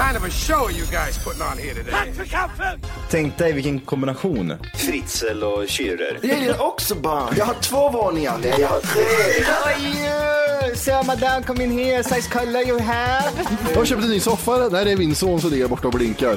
kind of a show you guys putting on here today? Tänk dig vilken kombination. Fritzl och Schürrer. Jag gillar också barn. Jag har två våningar. Nej, jag har tre. So madame, come in here. Size color you have. Jag har köpt en ny soffa. Nej, det är min son som ligger borta och blinkar.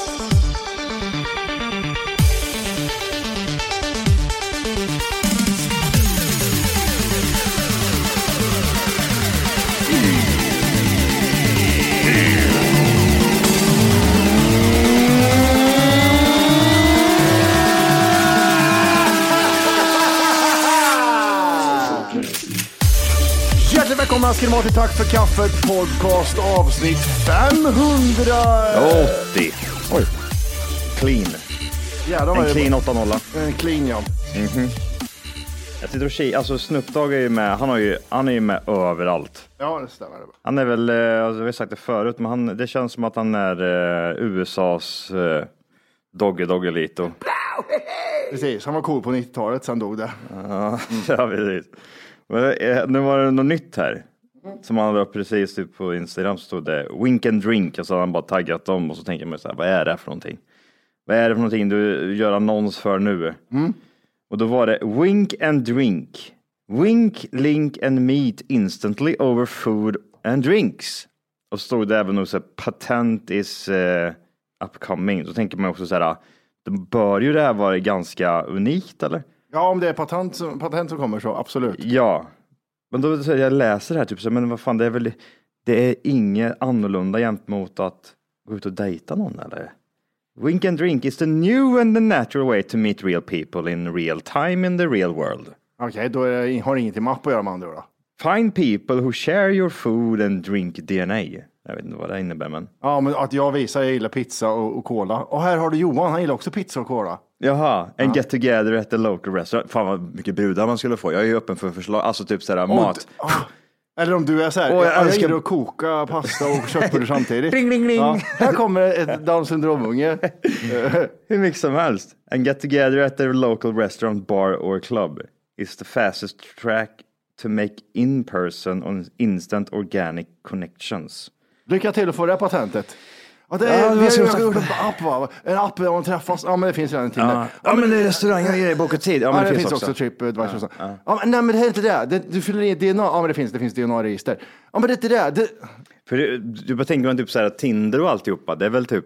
Vara till Tack för kaffet podcast avsnitt 500. 80. Oj. Clean. Jävlar En det clean 8-0. En clean ja. Jag sitter och kikar. Alltså Snoop Dogg är ju med. Han, har ju, han är ju med överallt. Ja, det stämmer. Han är väl, eh, alltså, vi har sagt det förut, men han, det känns som att han är eh, USAs eh, Dogge Doggelito. Precis, han var cool på 90-talet, sen dog det. Ja, ja precis. Men, eh, nu var det något nytt här. Som han upp precis typ på Instagram så stod det Wink and drink och så hade han bara taggat dem och så tänker man så här, vad är det för någonting? Vad är det för någonting du gör annons för nu? Och då var det Wink and drink. Wink, link and meet instantly over food and drinks. Och så stod det även också patent is eh, upcoming. Då tänker man också så här, då bör ju det här vara ganska unikt eller? Ja, om det är patent, patent som kommer så absolut. Ja, men då så jag läser här typ så men vad fan det är väl det är inget annorlunda jämt mot att gå ut och dejta någon eller? Wink and drink is the new and the natural way to meet real people in real time in the real world. Okej, då är det, har det ingenting med app att göra med andra då. Find people who share your food and drink DNA. Jag vet inte vad det innebär men. Ja, men att jag visar jag gillar pizza och, och cola. Och här har du Johan, han gillar också pizza och cola. Jaha, en get together at the local restaurant. Fan vad mycket brudar man skulle få. Jag är ju öppen för förslag, alltså typ sådär mat. Ah, Eller om du är så här, Åh, jag jag, älskar- att koka pasta och köttbullar samtidigt. Ring, ring, ring. Ja, här kommer ett Down syndromunge. Hur mycket som helst. And get together at their local restaurant, bar or club is the fastest track to make in-person on instant organic connections. Lycka till att få det patentet. Ja, det Ja, är, det vi har ju gjort en app va? En app där man träffas. Ja men det finns redan en Tinder. Ja, ja men det är restauranger och grejer, boka tid. Ja, Ja, men det, finns också, Tripadvisor. och så. Ja, men, nej men det här är inte det. det. Du fyller i DNA. Ja men det finns, det finns DNA-register. Ja men det är inte det. det För det, du bara tänker man typ så här Tinder och alltihopa, det är väl typ,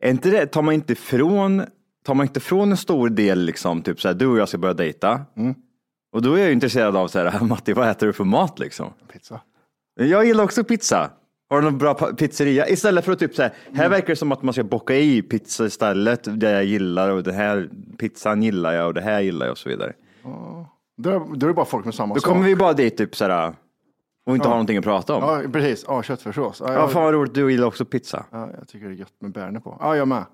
är inte det, tar man inte ifrån, tar man inte ifrån en stor del liksom, typ så här, du och jag ska börja dejta. Och då är jag ju intresserad av så här, Matti, vad äter du för mat liksom? Pizza. Jag gillar också pizza. Har du någon bra pizzeria? Istället för att typ så här, här verkar det som att man ska bocka i pizza istället, det jag gillar och det här pizzan gillar jag och det här gillar jag och så vidare. Då, är- då är det bara folk med samma Då sak. kommer vi bara dit typ så här och inte ha någonting att prata om. Ja, Ja precis. Ja köttfärssås. Ja, jag, fan vad roligt, du gillar också pizza. ja, jag tycker det är gött med bärne på. Ja jag med.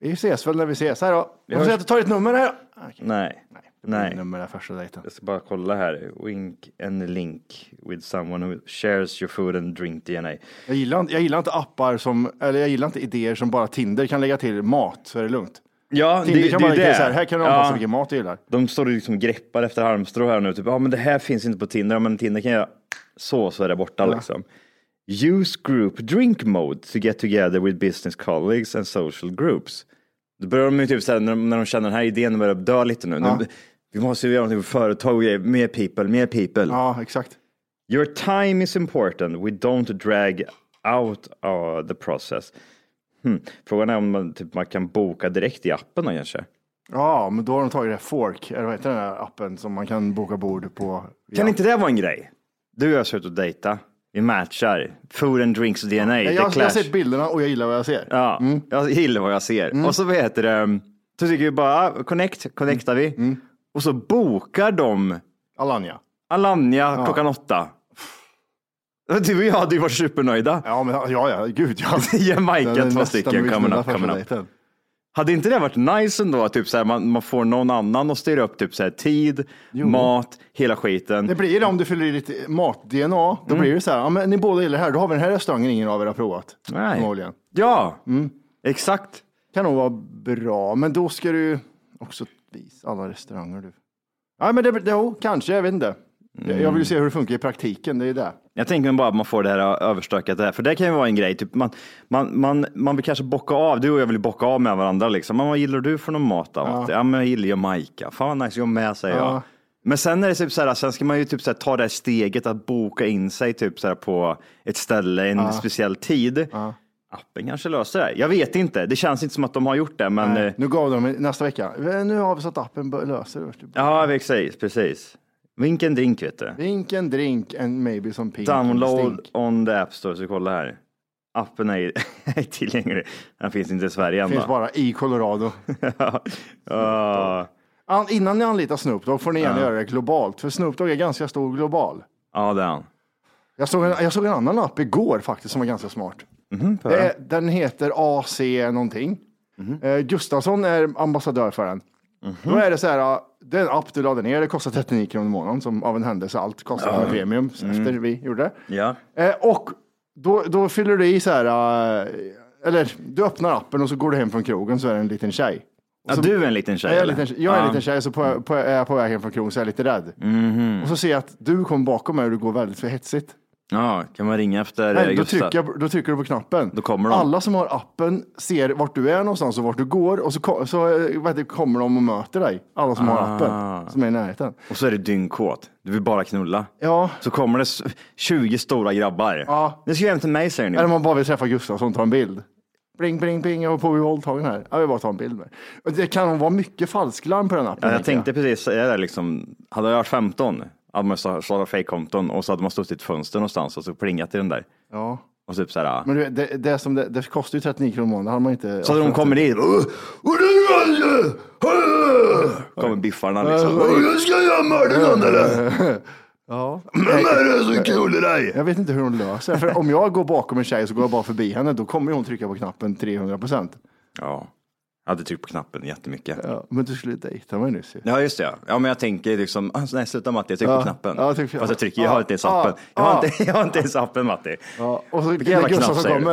Vi ses väl när vi ses. Här då. Jag får säga att du tar ett nummer här. Okej. Nej. Blir Nej. nummer första dejten. Jag ska bara kolla här. Wink and link with someone who shares your food and drink DNA. Jag gillar, inte, jag gillar inte appar som, eller jag gillar inte idéer som bara Tinder kan lägga till mat så är det lugnt. Ja, Tinder det, kan det bara det. så här, här kan du Ja. anpassa vilken mat du gillar. De står och liksom greppar efter halmstrå här nu. Typ, ja men det här finns inte på Tinder. Ja, men Tinder kan jag så, så är det borta liksom. Use group drink mode to get together with business colleagues and social groups. Då börjar de ju typ såhär, när, de- när de känner den här idén börjar dö lite nu. Ja. Nu- Vi måste ju göra någonting för företag och grejer. Mer people, mer people. Ja, exakt. Your time is important. We don't drag out uh, the process. Hmm. Frågan är om man, typ, man kan boka direkt i appen då, kanske. Ja, men då har de tagit det här Fork, eller vad heter den här appen som man kan boka bord på? Kan Ja. inte det vara en grej? Du och jag ska ut och dejta. Vi matchar. Food and drinks DNA. jag, the jag, jag har sett bilderna och jag gillar vad jag ser. Ja, jag gillar vad jag ser. Och så heter det? Så tycker vi bara, ah, connect, connectar vi. Och så bokar de Alanya. Alanya klockan åtta. Du och jag hade ju varit supernöjda. Ja, men, ja, ja, gud ja. Jamaica, två stycken coming up, coming up. Hade inte det varit nice ändå att typ så här, man, man får någon annan att styra upp typ så här, tid, mat, hela skiten. Det blir det om du fyller i ditt mat-DNA. Då blir det så här, ja, men ni båda gillar det här, då har vi den här restaurangen ingen av er har provat. Nej. Förmodligen. Ja, exakt. Kan nog vara bra, men då ska du också visa alla restauranger du. Ja, men det, det jo, kanske, jag vet inte. Jag- Jag vill ju se hur det funkar i praktiken, det är det. Jag tänker bara att man får det här överstökat där, för det kan ju vara en grej. Typ man, man, man, man vill kanske bocka av, du och jag vill bocka av med varandra liksom. Men vad gillar du för någon mat då? Ja, ja men jag gillar Jamaica. Fan nice, jag med säger Ja. jag. Men sen är det typ så här, sen ska man ju typ så här, ta det här steget att boka in sig typ så här på ett ställe en speciell tid. Appen kanske löser det. Jag vet inte. Det känns inte som att de har gjort det, men eh, Nu gav de nästa vecka. Nu har vi så att appen löser det. ja, precis, precis. Vink en drink vet du. Drink en drink and maybe some pink Download stink. on the app store, så kolla här. Appen är, är tillgänglig. Den finns inte i Sverige än Finns då. bara i Colorado. Ja, An- Innan ni anlitar Snoop Dogg får ni gärna göra det globalt, för Snoop Dogg är ganska stor global. ja, det är han. Jag såg, en, jag såg en annan app igår faktiskt som var ganska smart. får jag? är, den heter AC någonting. Mhm. Eh, Gustafsson är ambassadör för den. Då är det så här, ja, det är en app du laddar ner, det kostar 39 kronor i månaden som av en händelse allt kostar med premium efter vi gjorde det. Ja. Eh, och då, då fyller du i så här, eh, eller du öppnar appen och så går du hem från krogen så är det en liten tjej. Och ja, så- du är en liten tjej jag är, en eller? liten, jag är en Ja. liten tjej, så på, på, är jag på väg hem från krogen så är jag lite rädd. Mhm. Och så ser jag att du kommer bakom mig och det går väldigt för hetsigt. Ja, kan man ringa efter Nej, eh, då, Gustav? trycker jag, då trycker du på knappen. Då kommer de. Alla som har appen ser vart du är någonstans och vart du går och så, ko- så eh, vad heter det, kommer de och möter dig. Alla som har Ah. appen, som är i närheten. Och så är du dyngkåt. Du vill bara knulla. Ja, Så kommer det s- 20 stora grabbar. Ja. Ni ska ju hem till mig säger ni. eller man bara vill träffa Gustafsson och ta en bild. Bling, bling, bling, jag var på bli våldtagen här. Jag vill bara ta en bild med. Och Det kan vara mycket falsklarm på den appen. Ja, jag tänker tänkte precis säga det liksom. Hade jag varit 15 hade man startat fejkkonton och så hade man stått i ett fönster någonstans och så plingat i den där. Ja. Och typ så här. Men du, det, det, som det, det kostar ju 39 kronor i månaden. Hade man inte Så de kommer dit. Kommer biffarna liksom. "Åh, Jag ska jag mörda någon eller? Ja. Vem är det som knullar dig? Jag vet inte hur hon löser det. För om jag går bakom en tjej så går jag bara förbi henne, då kommer hon trycka på knappen 300 procent. Ja, jag hade tryckt på knappen jättemycket. Ja, men du skulle dejta mig nyss ju. Ja just det, ja. ja men jag tänker liksom, alltså, nej sluta Matti, jag trycker Ja. på knappen. Ja, tryck- Fast jag trycker, jag Ja. har inte ens Ja. appen. Jag har Ja. inte, jag har inte ens appen Matti. Ja, och så Vilken jävla knapp säger du? kommer,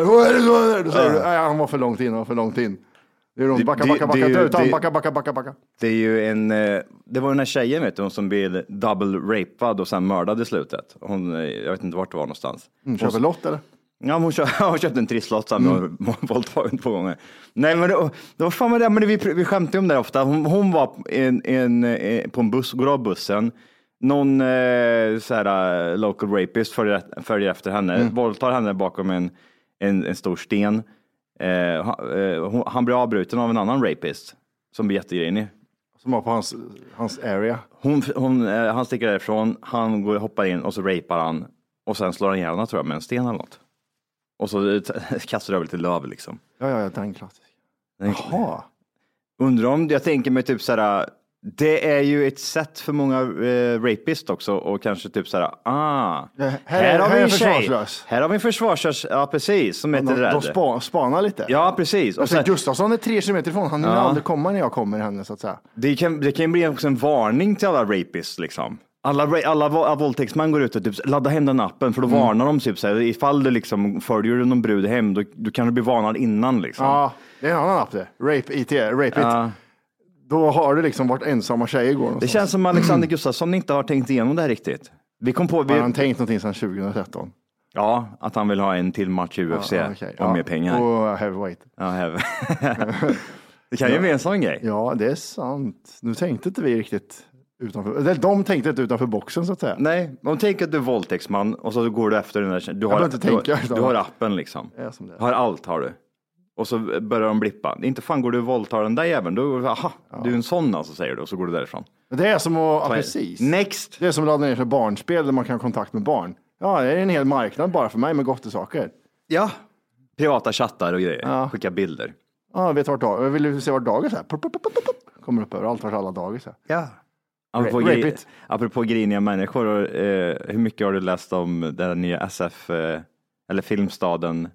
det? Då säger Ja. du, nej han var för långt in, han var för långt in. Det är de, backa, backa, backa, ta ut det- backa, backa, backa, backa. Det är ju en, eh, det var den här tjejen vet du, hon som blev double rapad och sen mördad i slutet. Hon, eh, jag vet inte vart det var någonstans. Mm, köper lott eller? Ja, hon, köpte, hon köpte en trisslott och mm. våldtagen två gånger. Nej, men det, det var fan vad det, men vi, vi skämtar om det ofta. Hon, hon var en, en, eh, på en buss, går av bussen. Någon eh, så här, eh, local rapist följer, följer efter henne, våldtar henne bakom en, en, en stor sten. Eh, han, eh, hon, han blir avbruten av en annan rapist som blir jättegrinig. Som var på hans, hans area. Hon, hon, eh, han sticker därifrån, han går, hoppar in och så rapar han och sen slår han ihjäl henne tror jag med en sten eller något. Och så kastar över lite löv liksom. Ja, ja, ja, den klassiska. Jaha. Undrar om, jag tänker mig typ såhär, Det är ju ett sätt för många eh, rapist också och kanske typ så här, ah, här här, är- har här vi en tjej. Här har vi en försvarslös, ja precis, som De, lite de rädd. spa, spanar lite. Ja, precis. Och Alltså, sen, Gustafsson är tre kilometer ifrån. Han hinner Ja. aldrig komma när jag kommer henne så att säga. det, kan, det kan bli också en varning till alla rapists liksom. Alla, alla våldtäktsmän går ut och typ, ladda hem den appen för då Mm. varnar de typ så här, ifall du liksom följer någon brud hem, då, då kan du bli varnad innan liksom. Ja, det är en annan app det. Rape IT, Rape It. Ja. Då har det liksom varit ensamma tjejer går Det känns som Alexander Gustafsson inte har tänkt igenom det här riktigt. Vi kom på, Har vi, han tänkt någonting sedan 2013? ja, att han vill ha en till match i UFC Ja, okej. och Ja, mer pengar. Och heavyweight. Ja, här. det kan ju bli en sån grej. Ja, det är sant. Nu tänkte inte vi riktigt utanför. eller De tänkte inte utanför boxen så att säga. Nej, om tänk att du är våldtäktsman och så går du efter den där. Du har, inte tänka, du, du har appen liksom. Det är som det är. Har allt har du. Och så börjar de blippa. Inte fan går du och våldtar den där jäveln. Då, aha, du är en sån alltså säger du och så går du därifrån. Det är som att, ja, precis. Next! Det är som att ladda ner sig barnspel där man kan ha kontakt med barn. Ja, det är en hel marknad bara för mig med gottesaker. Ja. Privata chattar och grejer. Ja. Skicka bilder. Ja, jag vet vart dag, jag vill se vart dagis är. Kommer upp överallt vart alla dagis är. Ja. Apropå, Rape gri- it. apropå griniga människor, och, eh, hur mycket har du läst om den här nya SF, eh, eller Filmstaden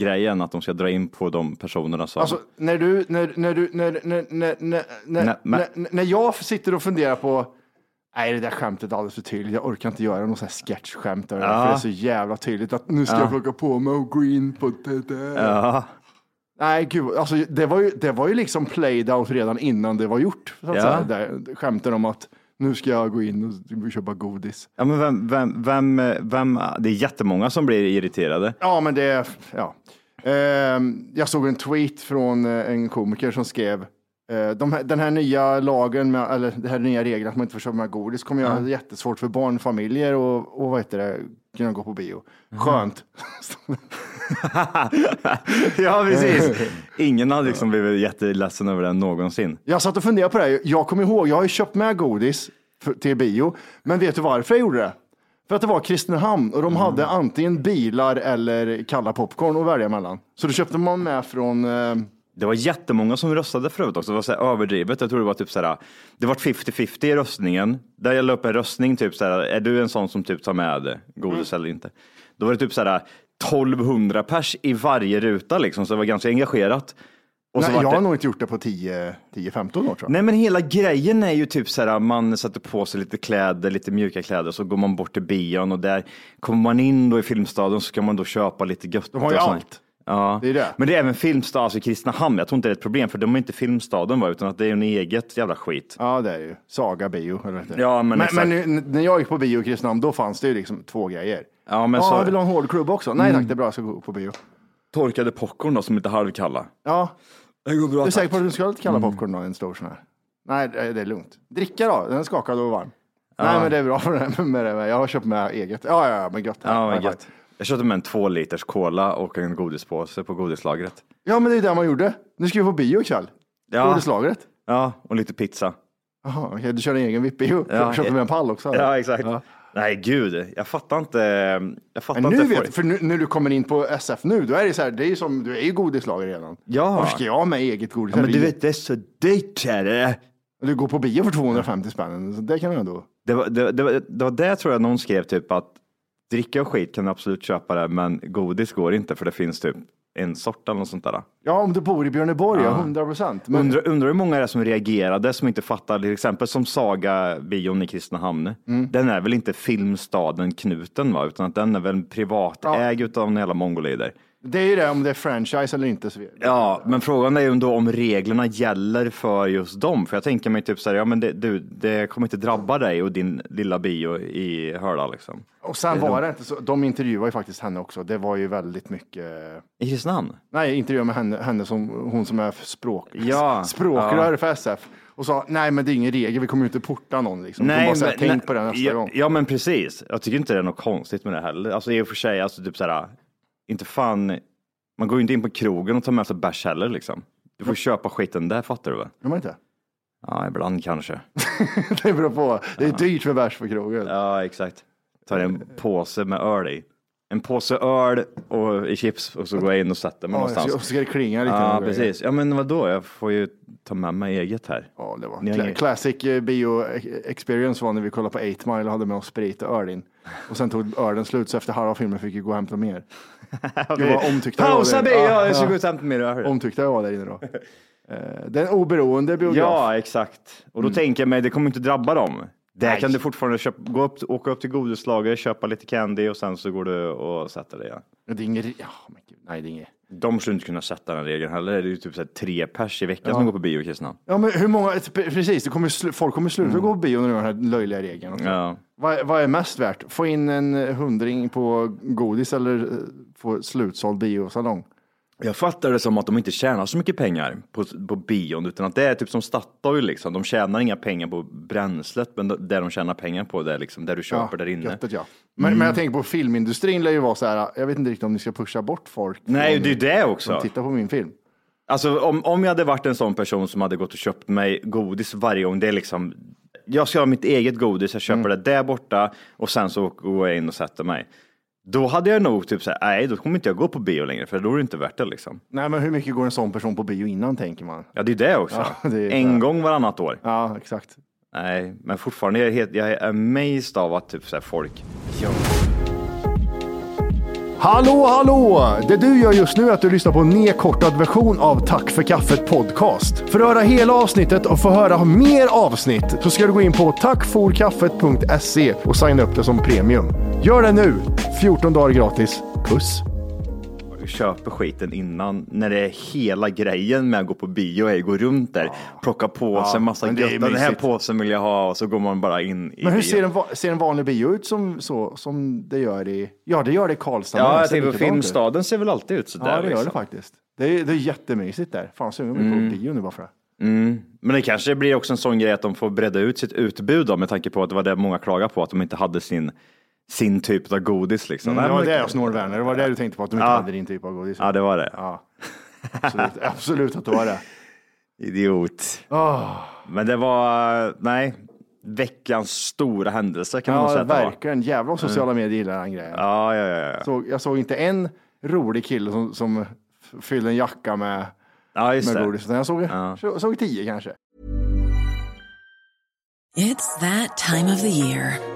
grejen, att de ska dra in på de personerna som... Alltså när du, när, när du, när, när, när, när, när, när, när jag sitter och funderar på Nej, det där skämtet är alldeles för tydligt. Jag orkar inte göra någon sån här sketchskämt. Ja. För det är så jävla tydligt att nu ska jag plocka på mig och gå in på det där. ja. Nej, gud. Alltså, det, var ju, det var ju liksom played out redan innan det var gjort. Så att Ja. säga. Där, skämten om att nu ska jag gå in och köpa godis. ja, men vem, vem, vem, vem, det är jättemånga som blir irriterade. Ja, men det är, ja. Ehm, jag såg en tweet från eh, en komiker som skrev eh, de den här nya lagen, med, eller den här nya regeln att man inte får köpa med godis kommer göra det jättesvårt för barnfamiljer och, och vad heter det, kunna gå på bio. Skönt. ja, precis. Ingen hade liksom blivit jätteledsen över det någonsin. Jag satt och funderade på det. här. Jag kommer ihåg, jag har ju köpt med godis för, till bio. Men vet du varför jag gjorde det? För att det var Kristinehamn och de hade antingen bilar eller kalla popcorn att välja mellan. Så då köpte man med från eh, Det var jättemånga som röstade förut också. Det var så överdrivet. Jag tror det var typ så här. Det var 50-50 i röstningen. Där jag la upp en röstning typ så här. Är du en sån som typ tar med godis eller inte? Då var det typ så här 1200 pers i varje ruta liksom. Så det var ganska engagerat. Och så Nej, jag det... har nog inte gjort det på 10-15 år tror jag. Nej men hela grejen är ju typ så här, man sätter på sig lite kläder, lite mjuka kläder, så går man bort till bion och där kommer man in då i Filmstaden så kan man då köpa lite gött. De har ju allt. Ja, Det är det. men det är även Filmstad, alltså Kristinehamn, jag tror inte det är ett problem för de är inte Filmstaden va, utan att det är en eget jävla skit. Ja, det är det ju. Saga bio. Eller det? Ja, men men, exakt. men när jag gick på bio i Kristinehamn, då fanns det ju liksom två grejer. Ja, men så Mm. vill du ha en hårdklubb också? Nej tack, det är bra, jag ska gå på bio. torkade popcorn då som är lite halvkalla. Ja, Det går bra. du är säker på att du ska ha lite kalla Mm. popcorn då, en stor sån här? Nej, det är det är lugnt. Dricka då, den är skakad och varm. Nej, men det är bra för det med det. Jag har köpt med eget. Ja, ja, ja, men gött. Ja, men gött. Jag köpte med en två liters cola och en godispåse på godislagret. Ja, men det är det man gjorde. Nu ska vi på bio ikväll. Ja. Godislagret. Ja, och lite pizza. Jaha, okej, du kör en egen VIP-bio. Ja, köpte med en pall också. eller? Ja, exakt. Ja. Nej, gud, jag fattar inte. Jag fattar Men inte. nu folk- vet, för nu, när du kommer in på SF nu, då är det så här, det är ju som, du är ju godislagare redan. Ja. Varför ska jag ha med eget godis? Ja, men du vet, det är så dyrt är det. Du går på bio för 250 spänn, så det kan du ändå. Det var det, det, var, det var det tror jag någon skrev typ att dricka och skit kan du absolut köpa det, men godis går inte för det finns typ en sort eller något sånt där. Ja, om du bor i Björneborg, ja, 100 procent. Men Undrar, undrar hur många det är som reagerade som inte fattar, till exempel som Saga-bion i Kristinehamn. Mm. Den är väl inte filmstaden knuten va, utan att den är väl privatägd utav en jävla mongolider. det är ju det om det är franchise eller inte. Ja, men frågan är ju då om reglerna gäller för just dem. För jag tänker mig typ så här, ja men det, du, det kommer inte drabba dig och din lilla bio i Hörda liksom. Och sen var det inte så, de intervjuade ju faktiskt henne också. Det var ju väldigt mycket, I Kristinehamn? nej, intervjuade med henne, henne som, hon som är språk, Ja, språkrör ja. för SF. Och sa, nej men det är ingen regel, vi kommer ju inte porta någon liksom. Nej, bara säga, men- tänk nej, på det nästa ja, gång. Ja, men precis. Jag tycker inte det är något konstigt med det heller. Alltså i och för sig, alltså typ så här, inte fan, man går ju inte in på krogen och tar med sig bärs heller liksom. Du får köpa skiten där, fattar du väl? Gör man inte? Ja, ibland kanske. Det beror på. Det är dyrt med bärs på krogen. Ja, exakt. Tar en påse med öl i. en påse öl och i chips och så går jag in och sätter mig Ja, någonstans. så ska det klinga lite. Ja, och precis. Ja, men vadå? Jag får ju ta med mig eget här. Ja, det var Ni classic eh, bio experience var när vi kollade på 8 Mile och hade med oss sprit och öl in. Och sen tog ölen slut, så efter halva filmen fick vi gå och hämta mer. Gud vad omtyckta var Pausa bio, Ja, jag ska gå och hämta mer öl. Omtyckta jag var där inne då. Eh, Det är en oberoende biograf. Ja, exakt. Och då tänker jag mig, det kommer inte drabba dem. Där Nej. kan du fortfarande köpa, gå upp, åka upp till godislagret, köpa lite candy och sen så går du och sätter dig. Ja. Det är inget, ja, men gud, nej det är inget. De skulle inte kunna sätta den regeln heller. Det är ju typ så här tre pers i veckan Ja. som går på bio kristna. Ja, men hur många, precis, det kommer, folk kommer sluta gå på bio när de har den här löjliga regeln. också. Mm. Ja. Vad, vad är mest värt? Få in en hundring på godis eller få slutsåld biosalong? Jag fattar det som att de inte tjänar så mycket pengar på, på bion, utan att det är typ som Statoil liksom. De tjänar inga pengar på bränslet, men det de tjänar pengar på det är liksom där du köper där inne. Göttet, ja. Men, Mm. men jag tänker på filmindustrin lär ju vara så här, jag vet inte riktigt om ni ska pusha bort folk. Nej, det är det också. Som tittar på min film. Alltså om, om jag hade varit en sån person som hade gått och köpt mig godis varje gång, det är liksom, jag ska ha mitt eget godis, jag köper det där borta och sen så går jag in och sätter mig. Då hade jag nog typ såhär, nej då kommer inte jag gå på bio längre för då är det inte värt det liksom. Nej, men hur mycket går en sån person på bio innan tänker man? Ja det är det också. Ja, det är en det. gång varannat år. Ja, exakt. Nej, men fortfarande är jag, helt, jag är amazed av att typ så här, folk Hallå, hallå! Det du gör just nu är att du lyssnar på en nedkortad version av Tack för kaffet podcast. För att höra hela avsnittet och få höra mer avsnitt så ska du gå in på tackforkaffet.se och signa upp det som premium. Gör det nu! 14 dagar gratis. Puss! Köper skiten innan när det är hela grejen med att gå på bio är att gå runt där, plocka på sig massa men det är gött. Den här mysigt. påsen vill jag ha och så går man bara in i Men hur ser en, va- ser en vanlig bio ut som, så, som det gör i... Ja, det gör det i Karlstad. Ja, jag tänker på. Filmstaden ser väl alltid ut sådär. Ja, det gör liksom. det faktiskt. Det är, det är jättemysigt där. Fan, sugen på mm. på bio nu bara för det. Mm. Men det kanske blir också en sån grej att de får bredda ut sitt utbud då, med tanke på att det var det många klagade på, att de inte hade sin, sin typ av godis. Liksom. Mm, det var det jag snor Werner. Det var det du tänkte på, att de inte Ja. hade din typ av godis. Ja, det var det. Ja. Absolut, absolut att det var det. Idiot. Oh. Men det var, nej, veckans stora händelse kan man Ja, säga att det var. verkligen. Jävlar vad sociala medier gillar den grejen. Ja, ja, ja. ja. Så, jag såg inte en rolig kille som, som fyllde en jacka med, ja just med det. godis. utan Jag såg, Ja. så, såg tio kanske. It's that time of the year.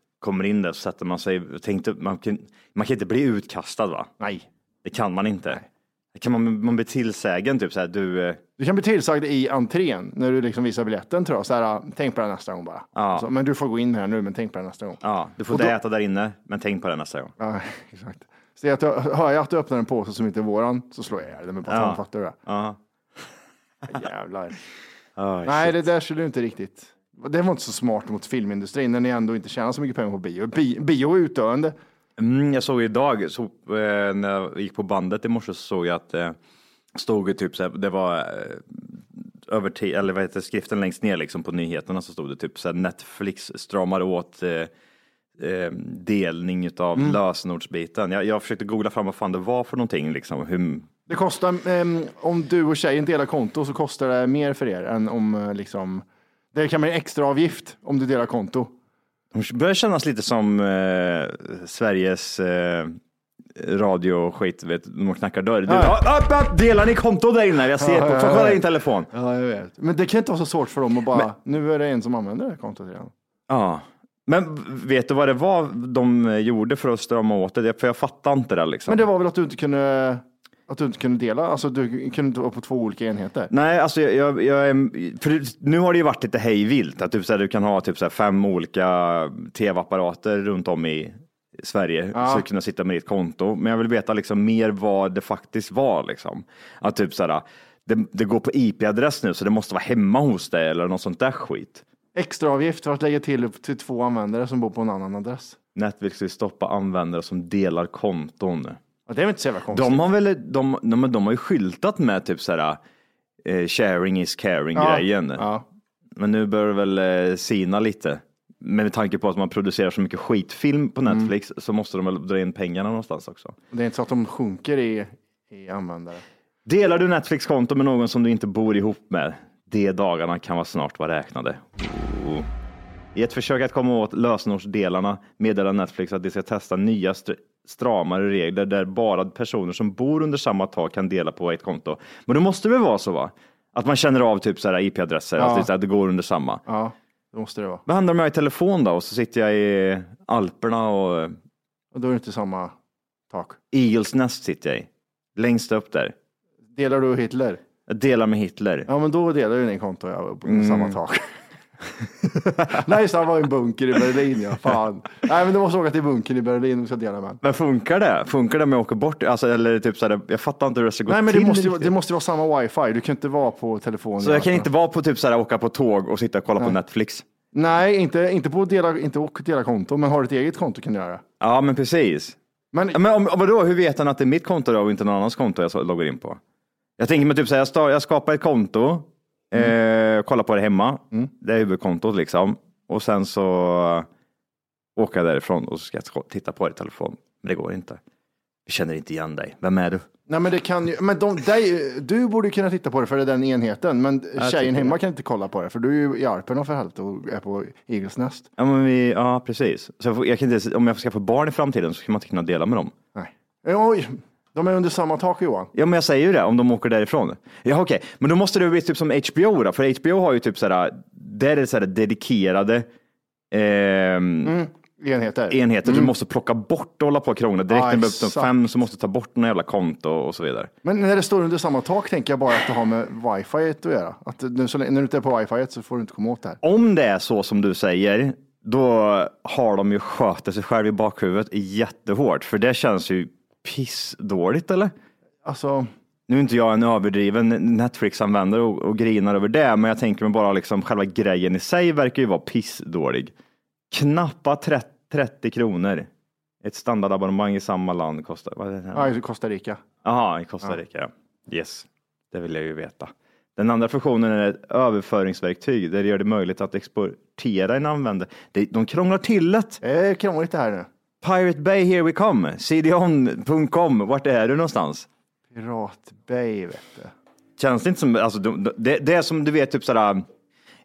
Kommer in där så sätter man sig, tänkte, man, kan, man kan inte bli utkastad va? Nej. Det kan man inte. Det kan man, man bli tillsägen typ så här, du, eh, Du kan bli tillsagd i entrén när du liksom visar biljetten tror jag. Så här, tänk på det nästa gång bara. Ja. Så, men du får gå in här nu, men tänk på det nästa gång. ja, du får Och då- äta där inne, men tänk på det nästa gång. Ja, exakt. Så jag, hör jag att du öppnar en påse som inte är våran så slår jag ihjäl dig med baton. Ja. Fattar du det? Ja. Jävlar. Oh, Nej, det där skulle du inte riktigt. Det var inte så smart mot filmindustrin när ni ändå inte tjänar så mycket pengar på bio. Bi, bio är utdöende. Mm, jag såg idag, så, eh, när jag gick på bandet i morse så såg jag att eh, stod det typ så här, det var eh, över eller vad heter skriften längst ner liksom på nyheterna så stod det typ så här Netflix stramar åt eh, eh, delning utav Mm. lösenordsbiten. Jag, jag försökte googla fram vad fan det var för någonting liksom. Hur, Det kostar, ehm, om du och tjejen delar konto så kostar det mer för er än om eh, liksom, det kan bli extra avgift om du delar konto. hon börjar kännas lite som eh, Sveriges eh, radio och skit, vet, de knackar dörr. Du, Ja. upp, upp, delar ni konto där inne? Jag ser Ja, på, ja, får kolla din telefon. Ja, jag vet. Men det kan inte vara så svårt för dem att bara, nu är det en som använder det här kontot redan. Ja, Men vet du vad det var de gjorde för att strama åt det? För jag fattar inte det liksom. Men det var väl att du inte kunde, att du inte kunde dela, alltså du kunde inte vara på två olika enheter. Nej, alltså jag, jag, jag är, för nu har det ju varit lite hejvilt att typ så här, du kan ha typ så här fem olika tv-apparater runt om i Sverige Ja. så du kunna sitta med ditt konto. Men jag vill veta liksom mer vad det faktiskt var liksom. Att typ så här, det, det går på IP-adress nu så det måste vara hemma hos dig eller något sånt där skit. Extraavgift för att lägga till upp till två användare som bor på en annan adress. Netflix vill stoppa användare som delar konton. Det är väl inte så jävla konstigt. De har väl, de, de, de har ju skyltat med typ så här eh, sharing is caring grejen. ja. Men nu bör det väl eh, sina lite. Men med tanke på att man producerar så mycket skitfilm på Mm. Netflix så måste de väl dra in pengarna någonstans också. Det är inte så att de sjunker i, i användare. Delar du Netflix-konto med någon som du inte bor ihop med? De dagarna kan vara snart vara räknade. Oh. I ett försök att komma åt lösenordsdelarna meddelar Netflix att de ska testa nya stramare regler där bara personer som bor under samma tak kan dela på ett konto. Men det måste väl vara så va? Att man känner av typ så IP-adresser, Ja. att det, det går under samma. Ja, det måste det vara. Vad handlar om jag i telefon då? Och så sitter jag i Alperna och Och då är det inte samma tak. Eagles Nest sitter jag i. Längst upp där. Delar du Hitler? Jag delar med Hitler. Ja, men då delar du din konto ja, på Mm. samma tak. Nej, det, han var i en bunker i Berlin, ja. Fan. Nej, men du måste åka till bunkern i Berlin och ska dela med. Men funkar det? Funkar det med att åka bort? Alltså, eller typ så här, jag fattar inte hur det ska gå Nej, men till. det måste, ju, det måste vara samma wifi. Du kan inte vara på telefon. Så jag kan inte vara på typ så här, åka på tåg och sitta och kolla på Nej. Netflix? Nej, inte, inte på dela, inte dela konto, men har du ett eget konto kan du göra. Ja, men precis. Men, men om, om, vadå, hur vet han att det är mitt konto då och inte någon annans konto jag så- loggar in på? Jag tänker mig typ så här, jag, jag skapar ett konto, eh, kollar på det hemma, det är huvudkontot liksom. Och sen så eh, åker jag därifrån och så ska jag titta på det i telefon. Men det går inte. Jag känner inte igen dig. Vem är du? nej, men det kan ju, men de, dig, du borde kunna titta på det för det är den enheten, men tjejen hemma det. kan inte kolla på det, för du är ju i Arpen för helvete och är på Eagles Nest. Ja, men vi, ja precis. Så jag, får, jag kan inte, om jag ska få barn i framtiden så ska man inte kunna dela med dem. Nej. Oj, de är under samma tak Johan. Ja, men jag säger ju det, om de åker därifrån. Ja, okej, men då måste det bli typ som HBO då, för HBO har ju typ sådär, där är det sådär dedikerade ehm, Enheter. enheter. Du måste plocka bort och hålla på och krångla. Direkt när du blir upp till exakt. fem så måste du ta bort några jävla konto och så vidare. Men när det står under samma tak tänker jag bara att det har med wifi att göra. Att nu, så länge, när du inte är på wifi så får du inte komma åt det här. Om det är så som du säger, då har de ju skjutit sig själv i bakhuvudet jättehårt, för det känns ju pissdåligt eller? Alltså, Nu är inte jag en överdriven Netflix-användare och, och grinar över det, men jag tänker mig bara liksom själva grejen i sig verkar ju vara pissdålig. Knappa 30, 30 kronor. Ett standardabonnemang i samma land kostar, vad är det? ja, här? i Costa Rica. Jaha, i Costa Rica. Ja. Yes, det vill jag ju veta. Den andra funktionen är ett överföringsverktyg där det gör det möjligt att exportera en användare. De krånglar till det. Det är krångligt det här nu. Pirate Bay, here we come. cdon.com, vart är du någonstans? Pirat Bay vet du. Känns det inte som, alltså, de- de- det, det är som du vet, typ sådär,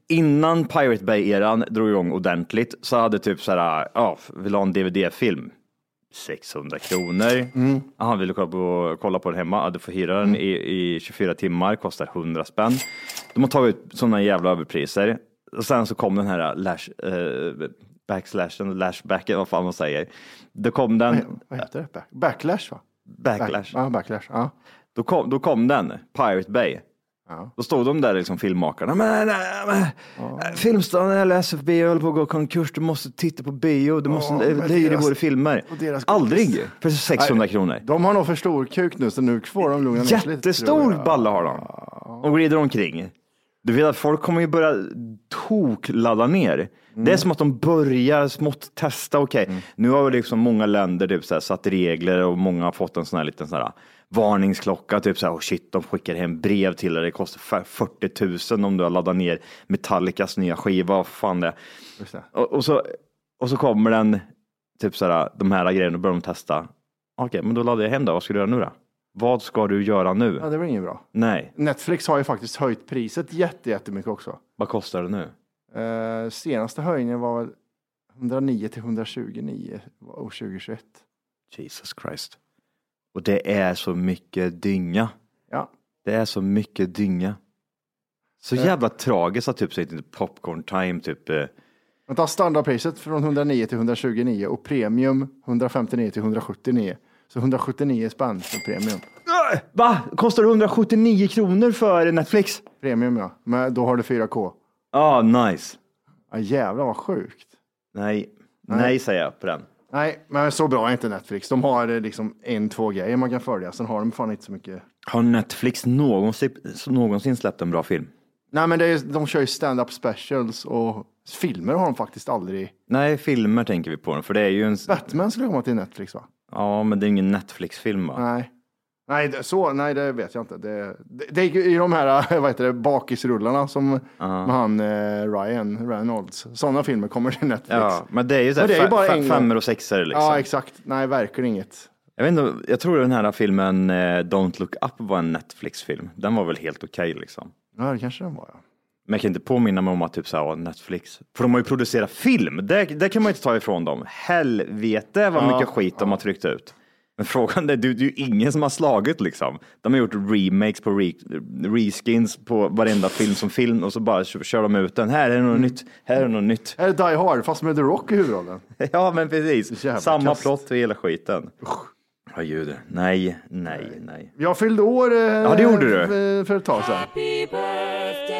innan Pirate Bay-eran drog igång ordentligt så hade typ sådär, ja, vill ha en DVD-film? 600 kronor. Aha, vill du kolla på, kolla på den hemma? Du får hyra den i, i 24 timmar, kostar 100 spänn. De har tagit ut sådana jävla överpriser. Och sen så kom den här lash, eh, backslashen, lashbacken, vad fan man säger. Då kom den, Vad heter det? Back, backlash va? backlash. Back, ja, backlash. Ja. Då kom, då kom den, Pirate Bay. Ja. Då stod de där liksom filmmakarna. Men, nej, men, äh, Filmstaden eller SFB höll på att gå konkurs. Du måste titta på bio. Du måste, Ja, deras- våra filmer. Aldrig för 600 kronor. De har nog för stor kuk nu så nu får de lugna ner sig lite, Jättestor balle har de. Och glider omkring. Du vet att folk kommer ju börja tokladda ner. Det är som att de börjar smått testa. Okej, nu har liksom många länder typ så här satt regler och många har fått en sån här liten sån här varningsklocka. Typ så här, oh shit, de skickar hem brev till dig. Det kostar fa- 40 000 om du har laddat ner Metallicas nya skiva. Vad fan det det. Och, och, så, och så kommer den, typ så här, de här grejerna och börjar de testa. Okej, men då laddar jag hem det. Vad ska du göra nu då? Vad ska du göra nu? Ja, det var inget bra. Nej, Netflix har ju faktiskt höjt priset jätte, jättemycket också. vad kostar det nu? Eh, senaste höjningen var väl 109 till 129 år 2021. Jesus Christ. Och det är så mycket dynga. Ja, Det är så mycket dynga. Så Ja. jävla tragiskt att typ heter det popcorn time typ. eh, Man tar standardpriset från 109 till 129 och premium 159 till 179. Så 179 spänn för premium. Va? Kostar det 179 kronor för Netflix? Premium ja, men då har du 4K. Ja, nice. Ja, jävlar vad sjukt. Nej. Nej, säger jag på den. Nej, men så bra är inte Netflix. De har eh, liksom en, två grejer man kan följa. Sen har de fan inte så mycket. Har Netflix någonsin, någonsin släppt en bra film? Nej, men det är, de kör ju stand-up specials och filmer har de faktiskt aldrig. Nej, filmer tänker vi på. För det är ju en... Batman skulle komma till Netflix va? Ja, men det är ingen Netflix-film va? Nej. Nej, det, så, nej, det vet jag inte. Det, det, det är ju de här vad heter det, bakisrullarna som med han eh, Ryan Reynolds. Sådana filmer kommer till Netflix. Ja, men det är ju så Men det är ju här, bara fe- en gång. femmor och sexor liksom. Ja, exakt. Nej, verkligen inget. Jag vet inte, jag tror den här filmen eh, Don't Look Up var en Netflix-film. Den var väl helt okej liksom. Ja, det kanske den var. Ja. Men jag kan inte påminna mig om att typ så här, Netflix, för de har ju producerat film. Det, det kan man ju inte ta ifrån dem. Helvete vad Ja, mycket skit de har tryckt ut. Men frågan är, det, det är ju ingen som har slagit liksom. De har gjort remakes på re, reskins på varenda film som film och så bara kör, de ut den. Här är Mm. något nytt, här är något nytt. Är det Die Hard fast med The Rock i huvudrollen? Ja, men precis. Jävla Samma kast. plott och hela skiten. Ja, gud. Nej, nej, nej. Jag fyllde år eh, Ja, det gjorde du. för, för ett tag sedan.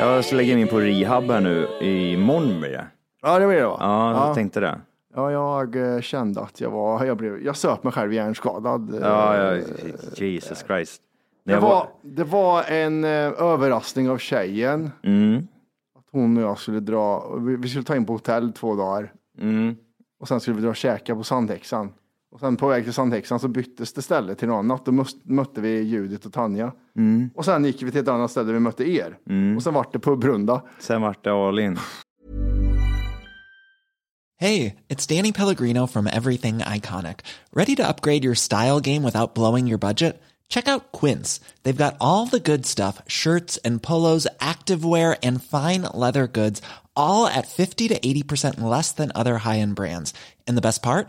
Jag ska lägga in på rehab här nu imorgon blir det. Ja, det var det va? Ja, jag tänkte det. Ja, jag eh, kände att jag var, jag blev, jag söp mig själv hjärnskadad. eh, Ja, ja, Jesus Christ. Det jag var, det var en eh, överraskning av tjejen. Mm, Att hon och jag skulle dra, vi, vi skulle ta in på hotell två dagar. mm. Och sen skulle vi dra och käka på Sandhäxan. Och sen på väg till Sandhäxan så byttes det ställe till något annat. Då mötte vi Judit och Tanja. Mm. Och sen gick vi till ett annat ställe där vi mötte er. Och sen vart det pubrunda. Sen vart det all in. Hey, it's Danny Pellegrino from Everything Iconic. Ready to upgrade your style game without blowing your budget? Check out Quince. They've got all the good stuff shirts and polos, activewear, and fine leather goods, all at 50 to 80% less than other high end brands. And the best part?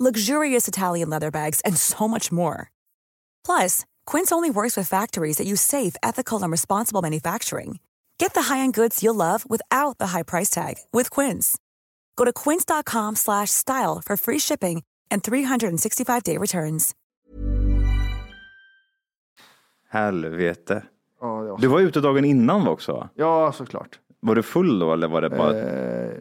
luxurious Italian leather bags, and so much more. Plus, Quince only works with factories that use safe, ethical, and responsible manufacturing. Get the high-end goods you'll love without the high price tag with Quince. Go to quince.com slash style for free shipping and 365-day returns. Helvete. Ja, det var Du var ute dagen innan också? Ja, såklart. Var du full då eller var det bara, Eh,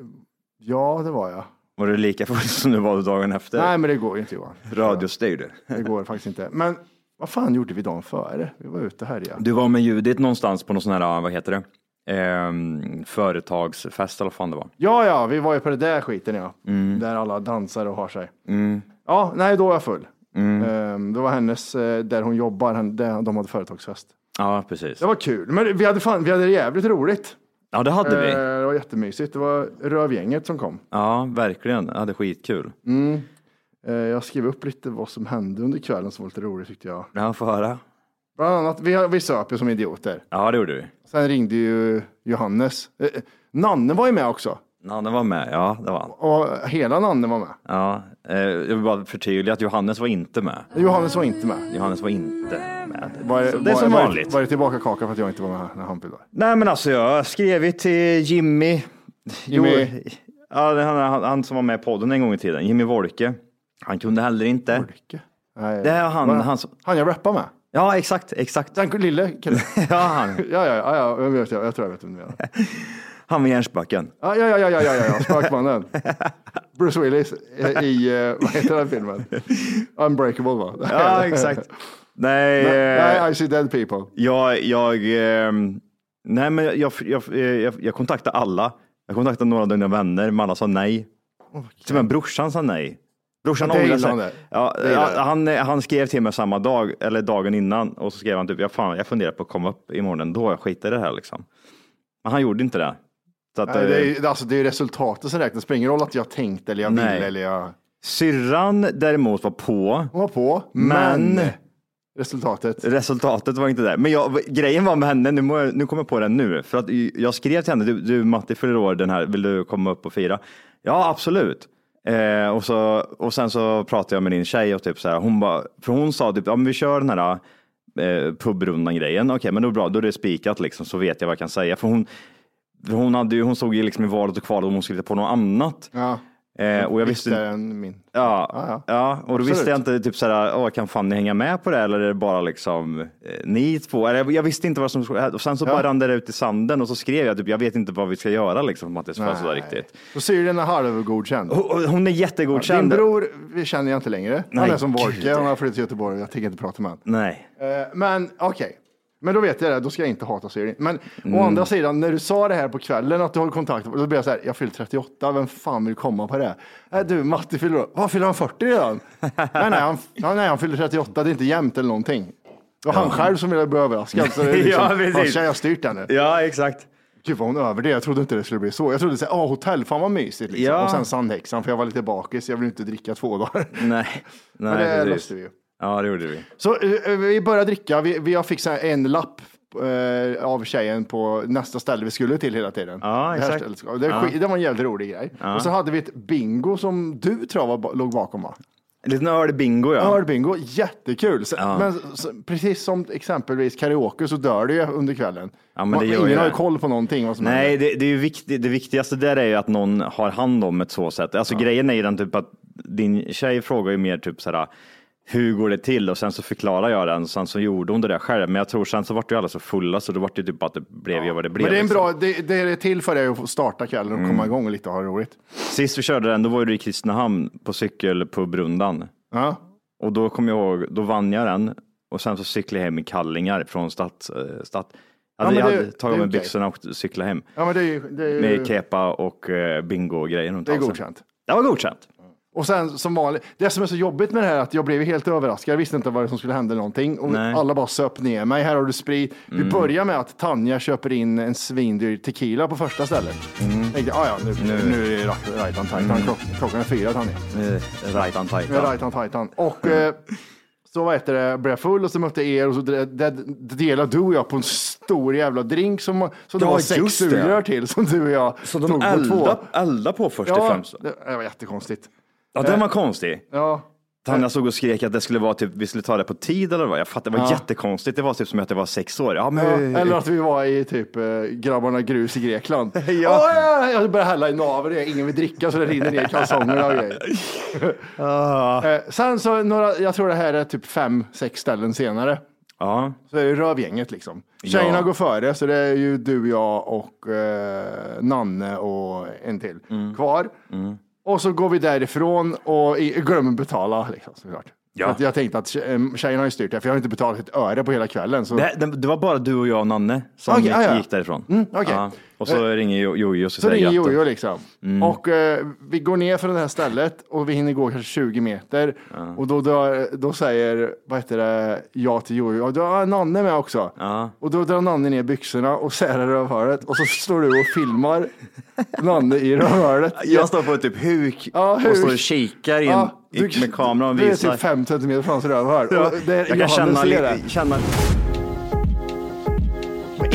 ja, det var jag. Var du lika full som du var dagen efter? Nej, men det går ju inte Johan. Radiostyrd. Det går faktiskt inte. Men vad fan gjorde vi dagen före? Vi var ute här ja. Du var med Judit någonstans på någon sån här, vad heter det? Ehm, företagsfest eller vad fan det var. Ja, ja, vi var ju på det där skiten ja. Där alla dansar och har sig. Mm. Ja, nej, då var jag full. Ehm, det var hennes, eh, där hon jobbar, där de hade företagsfest. Ja, precis. Det var kul, men vi hade, fan, vi hade det jävligt roligt. Ja, det hade vi. det var jättemysigt. Det var rövgänget som kom. Ja, verkligen. Jag hade skitkul. Mm. Eh, jag skrev upp lite vad som hände under kvällen som var lite roligt tyckte jag. Ja, få höra. Bland annat, vi, vi söp ju som idioter. Ja, det gjorde vi. Sen ringde ju Johannes. Eh, eh, Nanne var ju med också. Nanne var med, ja det var han. Och hela Nanne var med. Ja, eh, jag vill bara förtydliga att Johannes var inte med. Johannes var inte med. Johannes var inte med. Var, det är som var, vanligt. Var det tillbaka kaka för att jag inte var med när han fyllde? Nej men alltså jag har skrivit till Jimmy. Jimmy? Jo, ja, han, han, han som var med i podden en gång i tiden. Jimmy Wolke. Han kunde heller inte. Wolke? Nej. Det är han, Var- han som... Han jag rappar med? Ja exakt, exakt. Den lille killen? Ja han. ja, ja, ja, ja jag, vet, jag, jag tror jag vet vem du menar. Han med järnspöken. Ja, ja, ja, ja, ja, ja, ja. Spökmannen. Bruce Willis i, eh, vad heter den filmen? Unbreakable va? Ja exakt. Nej, eh, Nej, I see dead people. jag, jag, ehm, nej men jag, jag, jag, jag, kontaktade alla. Jag kontaktade några av dina vänner, men alla sa nej. Till och med brorsan sa nej. Brorsan gillar sig. ja, han, han skrev till mig samma dag, eller dagen innan, och så skrev han typ, jag, fan, jag funderar på att komma upp imorgon ändå, jag skiter i det här liksom. Men han gjorde inte det. Så att, Nej, det, eh, är, alltså, det är resultatet som räknas. Det spelar ingen roll att jag tänkte eller jag ville Nej. eller jag... Syrran däremot var på. Hon var på, Men- men, resultatet. Resultatet var inte där. Men jag, grejen var med henne, nu, må jag, nu kommer jag på det nu, för att jag skrev till henne, du, du Matti fyller år den här, vill du komma upp och fira? Ja, absolut. Eh, och, så, och sen så pratade jag med din tjej och typ så här, hon bara, för hon sa typ, ja men vi kör den här eh, pubrundan grejen, okej men då är det bra, då är det spikat liksom, så vet jag vad jag kan säga. För hon, hon, hade, hon stod ju liksom i valet och kvalet om hon skulle hitta på något annat. Ja. Eh, och jag visste Viktigare än min. Ja, Ja, ja. och då Absolut. visste jag inte, typ såhär, åh, kan Fanny hänga med på det eller är det bara liksom eh, ni två? Eller, jag- jag visste inte vad som skulle Och sen så Ja. bara rann det ut i sanden och så skrev jag, typ, jag vet inte vad vi ska göra liksom, på Mattis födelsedag riktigt. Så syrran är halvgodkänd. Hon, hon är jättegodkänd. Din bror vi känner jag inte längre. Han Nej, är som. Wolke, han har flyttat till Göteborg. Jag tänker inte prata med honom. Nej. Eh, Men okej, men då vet jag det. Då ska jag inte hata Syrien. Men Mm. å andra sidan, när du sa det här på kvällen att du har kontakt, då blev jag så här, jag fyller 38, vem fan vill komma på det? Äh, du, Matti fyller. Vad fyller han 40 redan? nej, nej, han, ja, nej, han fyller 38, det är inte jämnt eller någonting. Det var han själv som ville bli överraskad. Så det är liksom, Ja, precis. "Fan, tjej, jag har styrt den nu. Ja, exakt. Gud vad hon över det. Jag trodde inte det skulle bli så. Jag trodde så här, åh, hotell, fan vad mysigt. Liksom. Ja. Och sen sandhäxan, för jag var lite bakis. Jag ville inte dricka två dagar. Nej. Men Nej, det precis. löste vi ju. Ja, det gjorde vi. Så eh, vi började dricka. Vi, vi har fixat en lapp eh, av tjejen på nästa ställe vi skulle till hela tiden. Ja, Det exakt. stället ska- Det, Ja. det var en jävligt rolig grej. Ja. Och så hade vi ett bingo som du tror jag var, låg bakom va? En liten ördbingo ja. Örbingo, jättekul. Så, Ja. Men så, precis som exempelvis karaoke så dör det ju under kvällen. Ja, men det Man- gör Ingen har ju det. koll på någonting. Vad som Nej, det, det, är ju viktigt, det viktigaste där är ju att någon har hand om ett så sätt. Alltså grejen är ju den typ att din tjej frågar ju mer typ såhär, hur går det till? Och sen så förklarar jag den, sen så gjorde hon det där själv. Men jag tror sen så vart ju alla så fulla så då vart det typ att det blev ju vad det blev. Men det är en liksom. bra, det, det är till för dig att starta kvällen och Mm. komma igång lite och ha roligt. Sist vi körde den, då var det i Kristinehamn på cykelpubrundan. Ja. Och då kom jag ihåg, då vann jag den och sen så cyklade jag hem i kallingar från stads, eh, stad. Ja, Alltså, jag hade tagit det är av mig byxorna och cyklade hem. Ja, men det är det är Med kepa och eh, bingo och grejer runt det är godkänt. Det var godkänt. Och sen som vanligt, det som är så jobbigt med det här är att jag blev helt överraskad. Jag visste inte vad det som skulle hända någonting och Nej. alla bara söp ner mig. Här har du sprit. Vi Mm. börjar med att Tanja köper in en svindyr tequila på första stället. Mm. Tänkte, ah, ja, nu, nu. Nu. är det right- on titan. Klock, klockan är fyra Tanja. Eh, Right on det right on titan. Och eh, så vad heter det, blev jag full och så mötte jag er och så det, det, det delade du och jag på en stor jävla drink som, som det Ja, var sex det. sugrör till som du och jag Så tog de på eldade elda på först och Ja, främst. det, det var jättekonstigt. Ja, den var konstig. Ja. Tanja stod och skrek att det skulle vara typ, vi skulle ta det på tid eller vad. Jag fattar, det var Ja. jättekonstigt. Det var typ som att det var sex år. Ja, men... Ja, eller att vi var i typ eh, grabbarna grus i Grekland. Ja. Åh, ja, jag började hälla i naveln, ingen vill dricka så det rinner ner i kalsongerna och grejer. Ah. Eh, sen så, några, jag tror det här är typ fem, sex ställen senare. Ja. Så är det rövgänget liksom. Tjejerna Ja. går före, så det är ju du, jag och eh, Nanne och en till Mm. kvar. Och så går vi därifrån och glömmer betala. Liksom, såklart. Ja. Att jag tänkte att tje- tjejerna har ju styrt det, för jag har inte betalat ett öre på hela kvällen. Så... Det, det, det var bara du och jag och Nanne som Okej, gick, ja, ja. gick därifrån. Mm, okej. Ja. Och så ringer Jo- Jojo och så, säger ringer. Jojo liksom. Mm. Och eh, vi går ner från det här stället och vi hinner gå kanske 20 meter. Och då, drar, då säger, vad heter det, jag till Jojo, och då har Nanne med också. Ja. Och då drar Nanne ner byxorna och särar rövhålet och så står du och filmar Nanne i rövhålet. Jag står på typ huk, Ja, och huk. står och kikar in Ja, i- med kameran och Du är visar. typ 5 centimeter från hans rövhål. Ja, Och det- jag kan känna, lite, det. känna